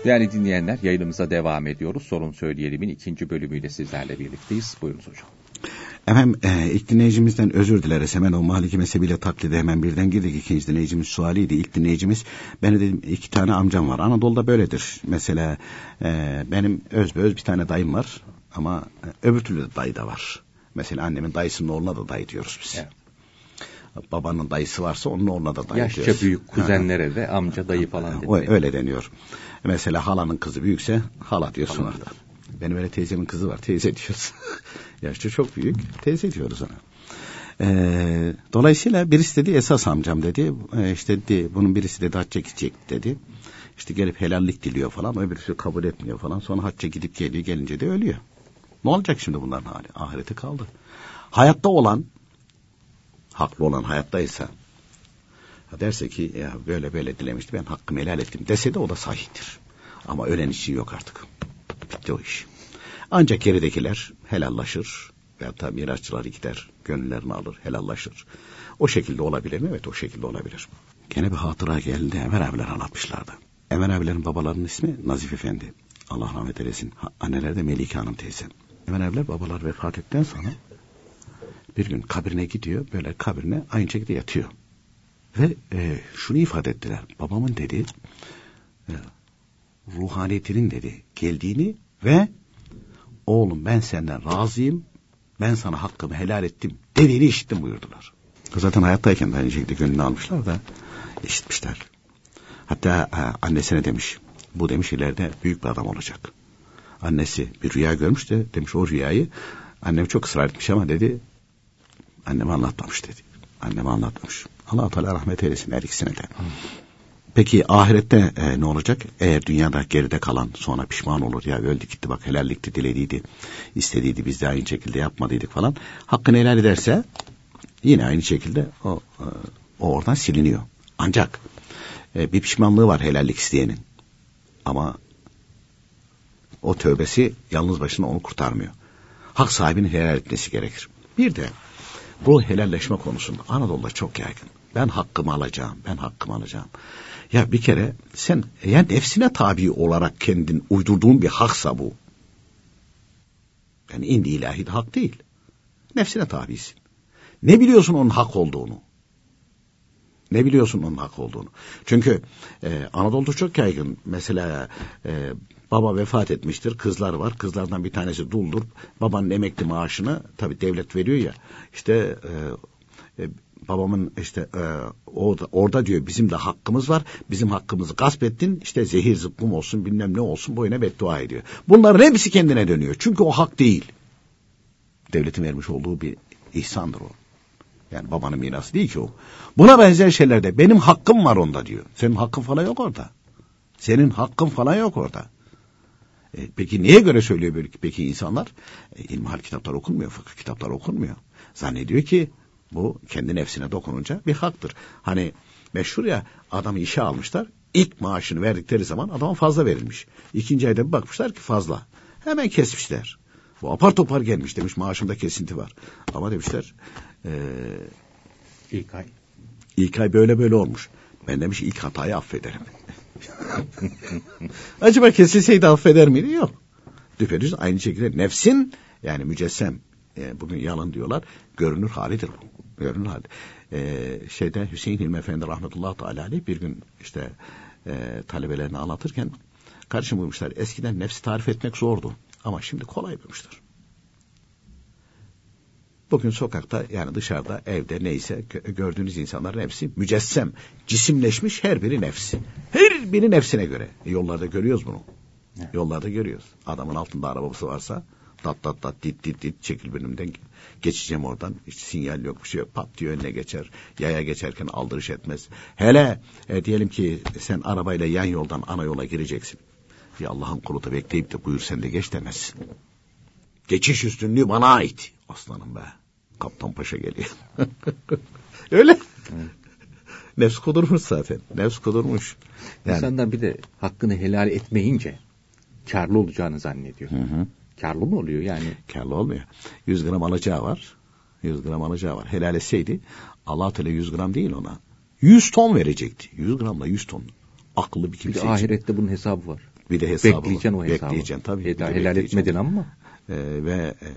Değerli dinleyenler yayınımıza devam ediyoruz. Sorun Söyleyelim'in ikinci bölümüyle sizlerle birlikteyiz. Buyurunuz hocam. Efendim e, ilk dinleyicimizden özür dileriz. Hemen o Maliki mezhebiyle taklide hemen birden girdik. İkinci dinleyicimiz sualiydi. İlk dinleyicimiz ben dedim iki tane amcam var. Anadolu'da böyledir. Mesela e, benim öz öz bir tane dayım var. Ama e, öbür türlü de dayı da var. Mesela annemin dayısının oğluna da dayı diyoruz biz. Evet. Babanın dayısı varsa onun oğluna da dayı Yaşça diyoruz. büyük Ha. kuzenlere de amca dayı falan dedi. öyle deniyor. Mesela halanın kızı büyükse hala diyorsun orada. Benim öyle teyzemin kızı var teyze diyoruz. *laughs* Yaşça çok büyük teyze diyoruz ona. Ee, dolayısıyla birisi dedi esas amcam dedi. Ee, işte dedi, bunun birisi dedi hacca gidecek dedi. İşte gelip helallik diliyor falan. Öbürüsü kabul etmiyor falan. Sonra hacca gidip geliyor gelince de ölüyor. Ne olacak şimdi bunların hali? Ahirete kaldı. Hayatta olan haklı olan hayattaysa Ha derse ki ya böyle böyle dilemişti ben hakkımı helal ettim dese de o da sahihtir. Ama ölen için yok artık. Bitti o iş. Ancak geridekiler helallaşır veyahut da mirasçıları gider gönüllerini alır helallaşır. O şekilde olabilir mi? Evet o şekilde olabilir. Gene bir hatıra geldi Emel abiler anlatmışlardı. Emel abilerin babalarının ismi Nazif Efendi. Allah rahmet eylesin. Anneler de Melike Hanım teyze. Emel abiler babalar vefat ettikten sonra bir gün kabrine gidiyor. Böyle kabrine aynı şekilde yatıyor. Ve e, şunu ifade ettiler. Babamın dedi e, ruhaniyetinin dedi geldiğini ve oğlum ben senden razıyım ben sana hakkımı helal ettim dediğini işittim buyurdular. Zaten hayattayken de aynı şekilde gönlünü almışlar da işitmişler. Hatta e, annesine demiş bu demiş ileride büyük bir adam olacak. Annesi bir rüya görmüş de demiş o rüyayı annem çok ısrar etmiş ama dedi anneme anlatmamış dedi. Anneme anlatmamış. Allah Teala rahmet eylesin her ikisine de. Peki ahirette e, ne olacak? Eğer dünyada geride kalan sonra pişman olur ya öldü gitti bak helallikti dilediydi istediydi biz de aynı şekilde yapmadıydık falan. Hakkını helal ederse yine aynı şekilde o, e, o oradan siliniyor. Ancak e, bir pişmanlığı var helallik isteyenin. Ama o tövbesi yalnız başına onu kurtarmıyor. Hak sahibinin helal etmesi gerekir. Bir de bu helalleşme konusunda Anadolu'da çok yaygın. Ben hakkımı alacağım, ben hakkımı alacağım. Ya bir kere sen yani nefsine tabi olarak kendin uydurduğun bir haksa bu. Yani indi ilahi de hak değil. Nefsine tabisin. Ne biliyorsun onun hak olduğunu? Ne biliyorsun onun hak olduğunu? Çünkü e, Anadolu'da çok yaygın. Mesela e, baba vefat etmiştir, kızlar var. Kızlardan bir tanesi duldur. Babanın emekli maaşını tabii devlet veriyor ya. İşte e, e, babamın işte e, orada, orada diyor bizim de hakkımız var. Bizim hakkımızı gasp ettin. İşte zehir zıkkım olsun bilmem ne olsun boyuna beddua ediyor. Bunların hepsi kendine dönüyor. Çünkü o hak değil. Devletin vermiş olduğu bir ihsandır o. Yani babanın mirası değil ki o. Buna benzer şeylerde benim hakkım var onda diyor. Senin hakkın falan yok orada. Senin hakkın falan yok orada. E, peki niye göre söylüyor böyle peki insanlar? E, ilmihal kitaplar okunmuyor, fıkıh kitaplar okunmuyor. Zannediyor ki bu kendi nefsine dokununca bir haktır. Hani meşhur ya adamı işe almışlar. İlk maaşını verdikleri zaman adama fazla verilmiş. İkinci ayda bir bakmışlar ki fazla. Hemen kesmişler. Bu apar topar gelmiş demiş maaşımda kesinti var. Ama demişler e, İlk ay. İlk ay böyle böyle olmuş. Ben demiş ilk hatayı affederim. *laughs* Acaba kesilseydi affeder miydi? Yok. Düpedüz aynı şekilde nefsin yani mücessem e, bugün yalan diyorlar. Görünür halidir bu. Görünür hali. E, şeyde Hüseyin Hilmi Efendi rahmetullahi teala bir gün işte e, talebelerine anlatırken karşım bulmuşlar. Eskiden nefsi tarif etmek zordu. Ama şimdi kolay bulmuşlar. Bugün sokakta yani dışarıda evde neyse gördüğünüz insanların hepsi mücessem, cisimleşmiş her biri nefsi. Her biri nefsine göre. E, yollarda görüyoruz bunu. Yollarda görüyoruz. Adamın altında arabası varsa tat tat tat dit dit dit çekil önümden geçeceğim oradan. Hiç sinyal yok bir şey yok. Pat diyor önüne geçer. Yaya geçerken aldırış etmez. Hele e, diyelim ki sen arabayla yan yoldan ana yola gireceksin. Ya Allah'ın kulu da bekleyip de buyur sen de geç demezsin. Geçiş üstünlüğü bana ait. Aslanım be. Kaptan Paşa geliyor. *laughs* Öyle. Nefs kudurmuş zaten. Nefs kudurmuş. Yani... İnsanlar bir de hakkını helal etmeyince karlı olacağını zannediyor. Hı hı. Karlı mı oluyor yani? Karlı olmuyor. 100 gram alacağı var. 100 gram alacağı var. Helal etseydi Allah Teala 100 gram değil ona. 100 ton verecekti. 100 gramla 100 ton. Akıllı bir kimse Bir de ahirette bunun hesabı var. Bir de hesabı Bekleyeceksin var. o hesabı. Bekleyeceksin tabii. Helal, helal etmedin ama. Ee, ve e,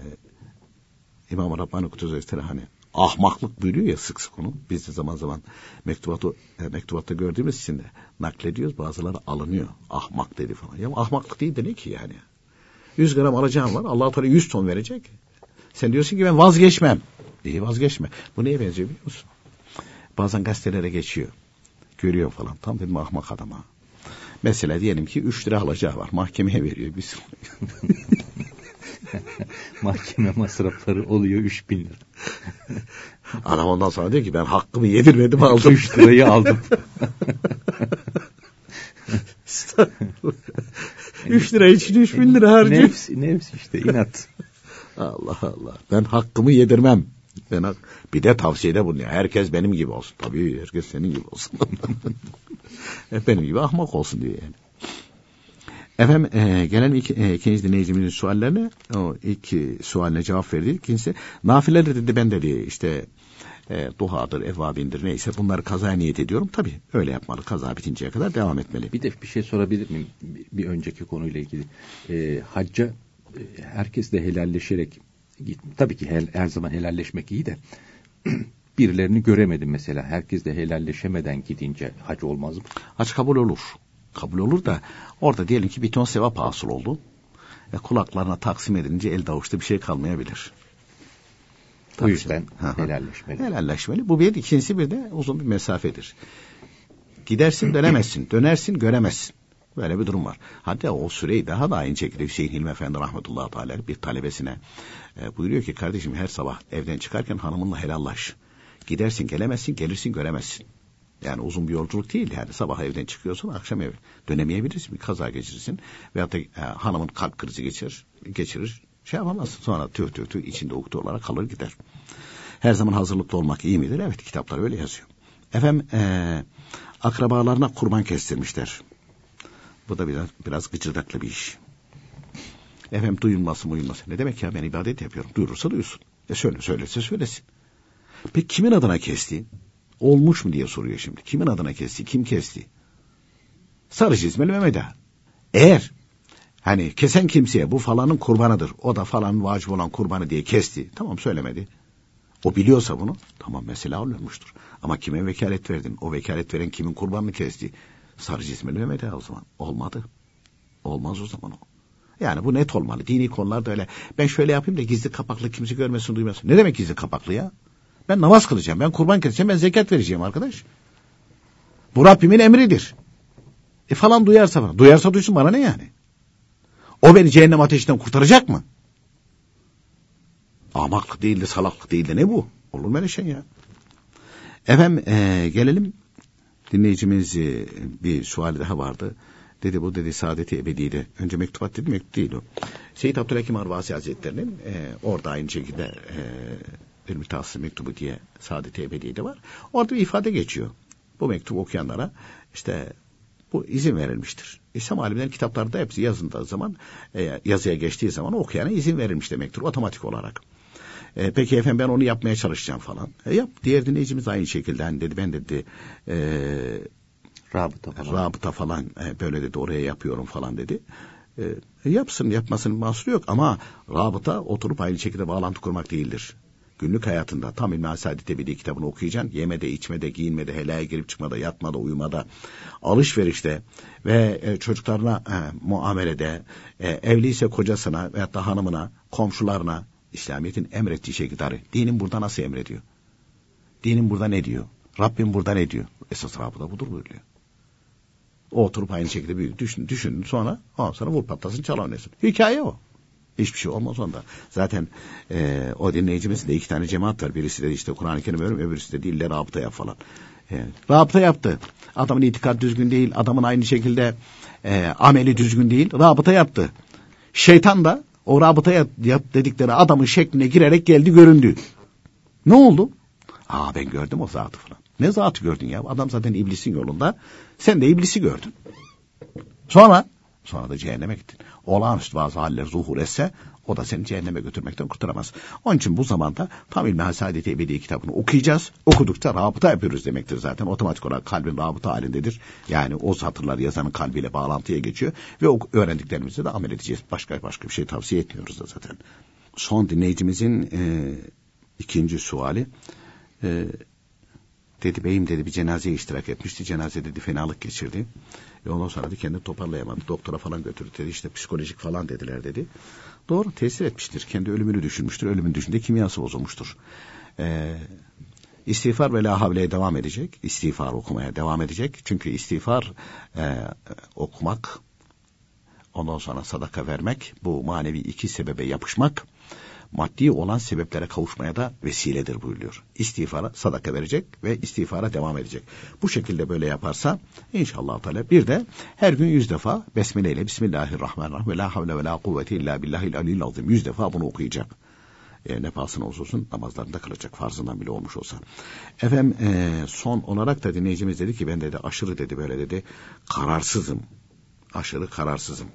İmam Rabbani Kutuz hani ahmaklık buyuruyor ya sık sık onu. Biz de zaman zaman mektubatı, e, mektubatta gördüğümüz için de naklediyoruz. Bazıları alınıyor. Ahmak dedi falan. Ya ahmaklık değil de ne ki yani? 100 gram alacağım var. Allah Teala 100 ton verecek. Sen diyorsun ki ben vazgeçmem. İyi vazgeçme. Bu neye benziyor biliyor musun? Bazen gazetelere geçiyor. Görüyor falan. Tam dedim ahmak adama. Mesela diyelim ki 3 lira alacağı var. Mahkemeye veriyor. Biz *laughs* Mahkeme masrafları oluyor 3 bin lira. Adam ondan sonra diyor ki ben hakkımı yedirmedim aldım. 3 lirayı aldım. *laughs* 3 lira için 3 bin lira harcıyor. Nefs, nefs işte inat. *laughs* Allah Allah. Ben hakkımı yedirmem. Ben. Bir de tavsiyede bulunuyor. Herkes benim gibi olsun. Tabii herkes senin gibi olsun. *laughs* benim gibi ahmak olsun diyor yani. Efendim e, gelen iki, e, ikinci dinleyicimizin suallerine o ilk sualine cevap verdi. İkincisi nafileleri dedi ben dedi işte e, duhadır, evvabindir neyse bunları kazaya niyet ediyorum. Tabii öyle yapmalı. Kaza bitinceye kadar devam etmeli. Bir de bir şey sorabilir miyim? Bir, önceki konuyla ilgili. E, hacca e, herkes de helalleşerek. Tabii ki her, her zaman helalleşmek iyi de *clears throat* birilerini göremedim mesela. Herkes de helalleşemeden gidince hac olmaz mı? Hac kabul olur kabul olur da orada diyelim ki bir ton sevap hasıl oldu. E, kulaklarına taksim edilince elde avuçta bir şey kalmayabilir. O yüzden helalleşmeli. Helalleşmeli. Bu bir. ikincisi bir de uzun bir mesafedir. Gidersin dönemezsin. *clears throat* Dönersin göremezsin. Böyle bir durum var. Hatta o süreyi daha da aynı şekilde Hüseyin Hilmi Efendi rahmetullahi teala bir talebesine e, buyuruyor ki kardeşim her sabah evden çıkarken hanımınla helallaş. Gidersin gelemezsin, gelirsin göremezsin. Yani uzun bir yolculuk değil yani sabah evden çıkıyorsun akşam eve dönemeyebilirsin bir kaza geçirirsin veyahut da e, hanımın kalp krizi geçirir geçirir şey yapamazsın sonra tüh tüh tüh içinde uktu olarak kalır gider. Her zaman hazırlıklı olmak iyi midir? Evet kitaplar öyle yazıyor. Efendim e, akrabalarına kurban kestirmişler. Bu da biraz, biraz gıcırdaklı bir iş. Efendim duyulması duyulması. Ne demek ya ben ibadet yapıyorum. Duyurursa duyursun. E söyle söylese söylesin. Peki kimin adına kesti? Olmuş mu diye soruyor şimdi. Kimin adına kesti? Kim kesti? Sarı çizmeli Mehmet Ağa. Eğer hani kesen kimseye bu falanın kurbanıdır. O da falan vacip olan kurbanı diye kesti. Tamam söylemedi. O biliyorsa bunu tamam mesela olmuştur. Ama kime vekalet verdin? O vekalet veren kimin kurbanını kesti? Sarı çizmeli Mehmet Ağa o zaman. Olmadı. Olmaz o zaman o. Yani bu net olmalı. Dini konularda öyle. Ben şöyle yapayım da gizli kapaklı kimse görmesin duymasın. Ne demek gizli kapaklı ya? Ben namaz kılacağım, ben kurban keseceğim, ben zekat vereceğim arkadaş. Bu Rabbimin emridir. E falan duyarsa bana. Duyarsa duysun bana ne yani? O beni cehennem ateşinden kurtaracak mı? Amaklık değil de salaklık değil de ne bu? Olur mu öyle şey ya? Efendim e, gelelim dinleyicimiz bir suali daha vardı. Dedi bu dedi saadeti ebediydi. Önce mektubat dedi mektup değil o. Seyyid Abdülhakim Arvasi Hazretleri'nin e, orada aynı şekilde e, bir mütehassıs mektubu diye Saadet-i Ebediye'de var. Orada bir ifade geçiyor. Bu mektubu okuyanlara işte bu izin verilmiştir. İslam alimlerin kitaplarda hepsi yazıldığı zaman e, yazıya geçtiği zaman okuyana izin verilmiş demektir otomatik olarak. E, peki efendim ben onu yapmaya çalışacağım falan. E, yap. Diğer dinleyicimiz aynı şekilde hani dedi ben dedi e, Rabıta falan. rabıta falan e, böyle dedi oraya yapıyorum falan dedi. E, yapsın yapmasının mahsuru yok ama rabıta oturup aynı şekilde bağlantı kurmak değildir. Günlük hayatında tam İlmi Saadet Ebedi kitabını okuyacaksın. Yemede, içmede, giyinmede, helaya girip çıkmada, yatmada, uyumada, alışverişte ve e, çocuklarına e, muamelede, e, evliyse kocasına veyahut da hanımına, komşularına İslamiyet'in emrettiği şekilde. Dinin burada nasıl emrediyor? Dinin burada ne diyor? Rabbim burada ne diyor? Esas rabıta budur buyuruyor. O oturup aynı şekilde bir düşün, düşün sonra ondan sonra vur patlasın çal oynasın. Hikaye o. Hiçbir şey olmaz onda. Zaten e, o dinleyicimizin de iki tane cemaat var. Birisi de işte Kur'an-ı Kerim öğrenmiyor, öbürüsü de dille rabıta yap falan. E, rabıta yaptı. Adamın itikad düzgün değil, adamın aynı şekilde e, ameli düzgün değil. Rabıta yaptı. Şeytan da o rabıta yap, yap dedikleri adamın şekline girerek geldi göründü. Ne oldu? Aa ben gördüm o zatı falan. Ne zatı gördün ya? Adam zaten iblisin yolunda. Sen de iblisi gördün. Sonra sonra da cehenneme gittin. Olağanüstü bazı haller zuhur etse o da seni cehenneme götürmekten kurtaramaz. Onun için bu zamanda tam İlmi Hasadeti Ebedi kitabını okuyacağız. Okudukça rabıta yapıyoruz demektir zaten. Otomatik olarak kalbin rabıta halindedir. Yani o satırlar yazanın kalbiyle bağlantıya geçiyor. Ve o öğrendiklerimizi de amel edeceğiz. Başka başka bir şey tavsiye etmiyoruz da zaten. Son dinleyicimizin e, ikinci suali. E, dedi beyim dedi bir cenazeye iştirak etmişti. Cenaze dedi fenalık geçirdi. Ve ondan sonra da kendini toparlayamadı. Doktora falan götürdü dedi işte psikolojik falan dediler dedi. Doğru tesir etmiştir. Kendi ölümünü düşünmüştür. Ölümün düşünde kimyası bozulmuştur. Ee, istiğfar ve la havleye devam edecek. İstiğfar okumaya devam edecek. Çünkü istiğfar e, okumak ondan sonra sadaka vermek bu manevi iki sebebe yapışmak maddi olan sebeplere kavuşmaya da vesiledir buyuruyor. İstiğfara sadaka verecek ve istiğfara devam edecek. Bu şekilde böyle yaparsa inşallah Teala bir de her gün yüz defa Besmele ile Bismillahirrahmanirrahim ve la havle ve la kuvvete illa billahil alil azim yüz defa bunu okuyacak. E, ne pahasına olsa olsun namazlarında kılacak farzından bile olmuş olsa. Efendim e, son olarak da dinleyicimiz dedi ki ben dedi aşırı dedi böyle dedi kararsızım. Aşırı kararsızım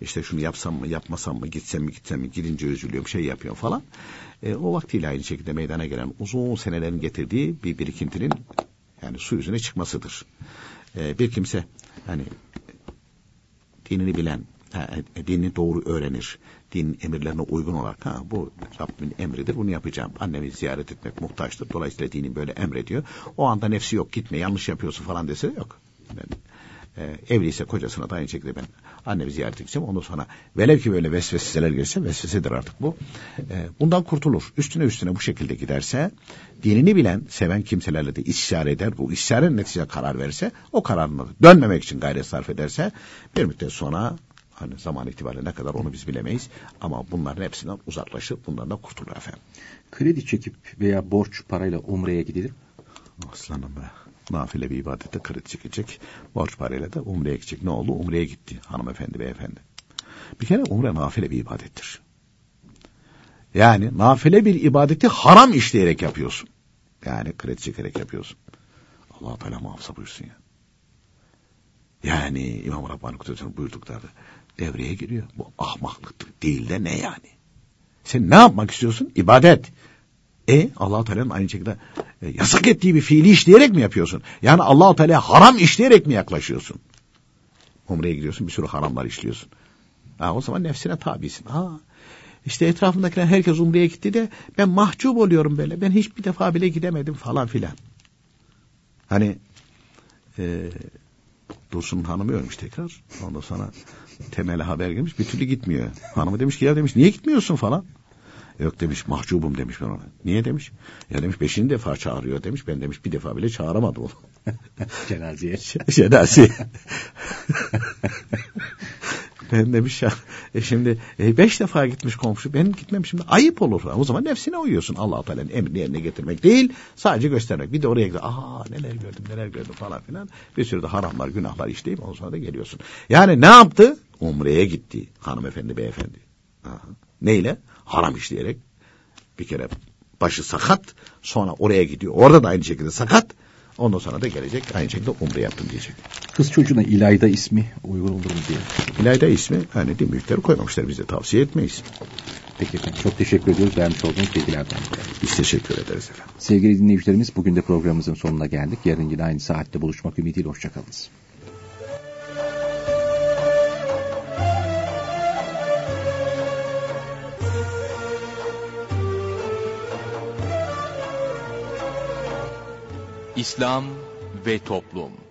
işte şunu yapsam mı yapmasam mı gitsem mi gitsem mi gidince üzülüyorum şey yapıyorum falan. E, o vaktiyle aynı şekilde meydana gelen uzun senelerin getirdiği bir birikintinin yani su yüzüne çıkmasıdır. E, bir kimse hani dinini bilen e, dinini doğru öğrenir. Din emirlerine uygun olarak ha bu Rabbimin emridir bunu yapacağım. Annemi ziyaret etmek muhtaçtır. Dolayısıyla dinin böyle emrediyor. O anda nefsi yok gitme yanlış yapıyorsun falan dese yok. Ben e, evliyse kocasına da aynı şekilde ben annemi ziyaret edeceğim. Ondan sonra velev ki böyle vesveseler gelirse vesvesedir artık bu. E, bundan kurtulur. Üstüne üstüne bu şekilde giderse dinini bilen, seven kimselerle de istişare eder. Bu istişarenin neticede karar verirse o kararına dönmemek için gayret sarf ederse bir müddet sonra hani zaman itibariyle ne kadar onu biz bilemeyiz. Ama bunların hepsinden uzaklaşır. Bundan da kurtulur efendim. Kredi çekip veya borç parayla umreye gidilir Aslanım be nafile bir ibadette kredi çekecek. Borç parayla da umreye gidecek. Ne oldu? Umreye gitti hanımefendi beyefendi. Bir kere umre nafile bir ibadettir. Yani nafile bir ibadeti haram işleyerek yapıyorsun. Yani kredi çekerek yapıyorsun. allah Teala muhafaza buyursun ya. Yani İmam Rabbani Kudret'in buyurdukları devreye giriyor. Bu ahmaklık değil de ne yani? Sen ne yapmak istiyorsun? İbadet. E allah Teala'nın aynı şekilde e, yasak ettiği bir fiili işleyerek mi yapıyorsun? Yani allah Teala haram işleyerek mi yaklaşıyorsun? Umre'ye gidiyorsun bir sürü haramlar işliyorsun. Ha, o zaman nefsine tabisin. Ha, işte etrafındakiler herkes Umre'ye gitti de ben mahcup oluyorum böyle. Ben hiçbir defa bile gidemedim falan filan. Hani e, Dursun hanımı ölmüş tekrar. Ondan sonra temele haber gelmiş bir türlü gitmiyor. Hanımı demiş ki ya demiş niye gitmiyorsun falan. Yok demiş mahcubum demiş ben ona. Niye demiş? Ya demiş beşinci defa çağırıyor demiş. Ben demiş bir defa bile çağıramadım onu. *laughs* Cenazeye. *laughs* Cenazeye. *laughs* ben demiş ya e şimdi e, beş defa gitmiş komşu ben gitmemişim ayıp olur. O zaman nefsine uyuyorsun. allah Teala'nın emrini yerine getirmek değil sadece göstermek. Bir de oraya gidiyor. Aa neler gördüm neler gördüm falan filan. Bir sürü de haramlar günahlar işleyip ondan sonra da geliyorsun. Yani ne yaptı? Umre'ye gitti hanımefendi beyefendi. Aha. Neyle? Haram işleyerek bir kere başı sakat sonra oraya gidiyor. Orada da aynı şekilde sakat. Ondan sonra da gelecek aynı şekilde umre yaptım diyecek. Kız çocuğuna İlayda ismi uygun olur mu diye. İlayda ismi hani değil büyükleri koymamışlar bize tavsiye etmeyiz. Peki efendim. Çok teşekkür ediyoruz vermiş olduğunuz bilgilerden. Biz teşekkür ederiz efendim. Sevgili dinleyicilerimiz bugün de programımızın sonuna geldik. Yarın yine aynı saatte buluşmak ümidiyle hoşçakalınız. İslam ve Toplum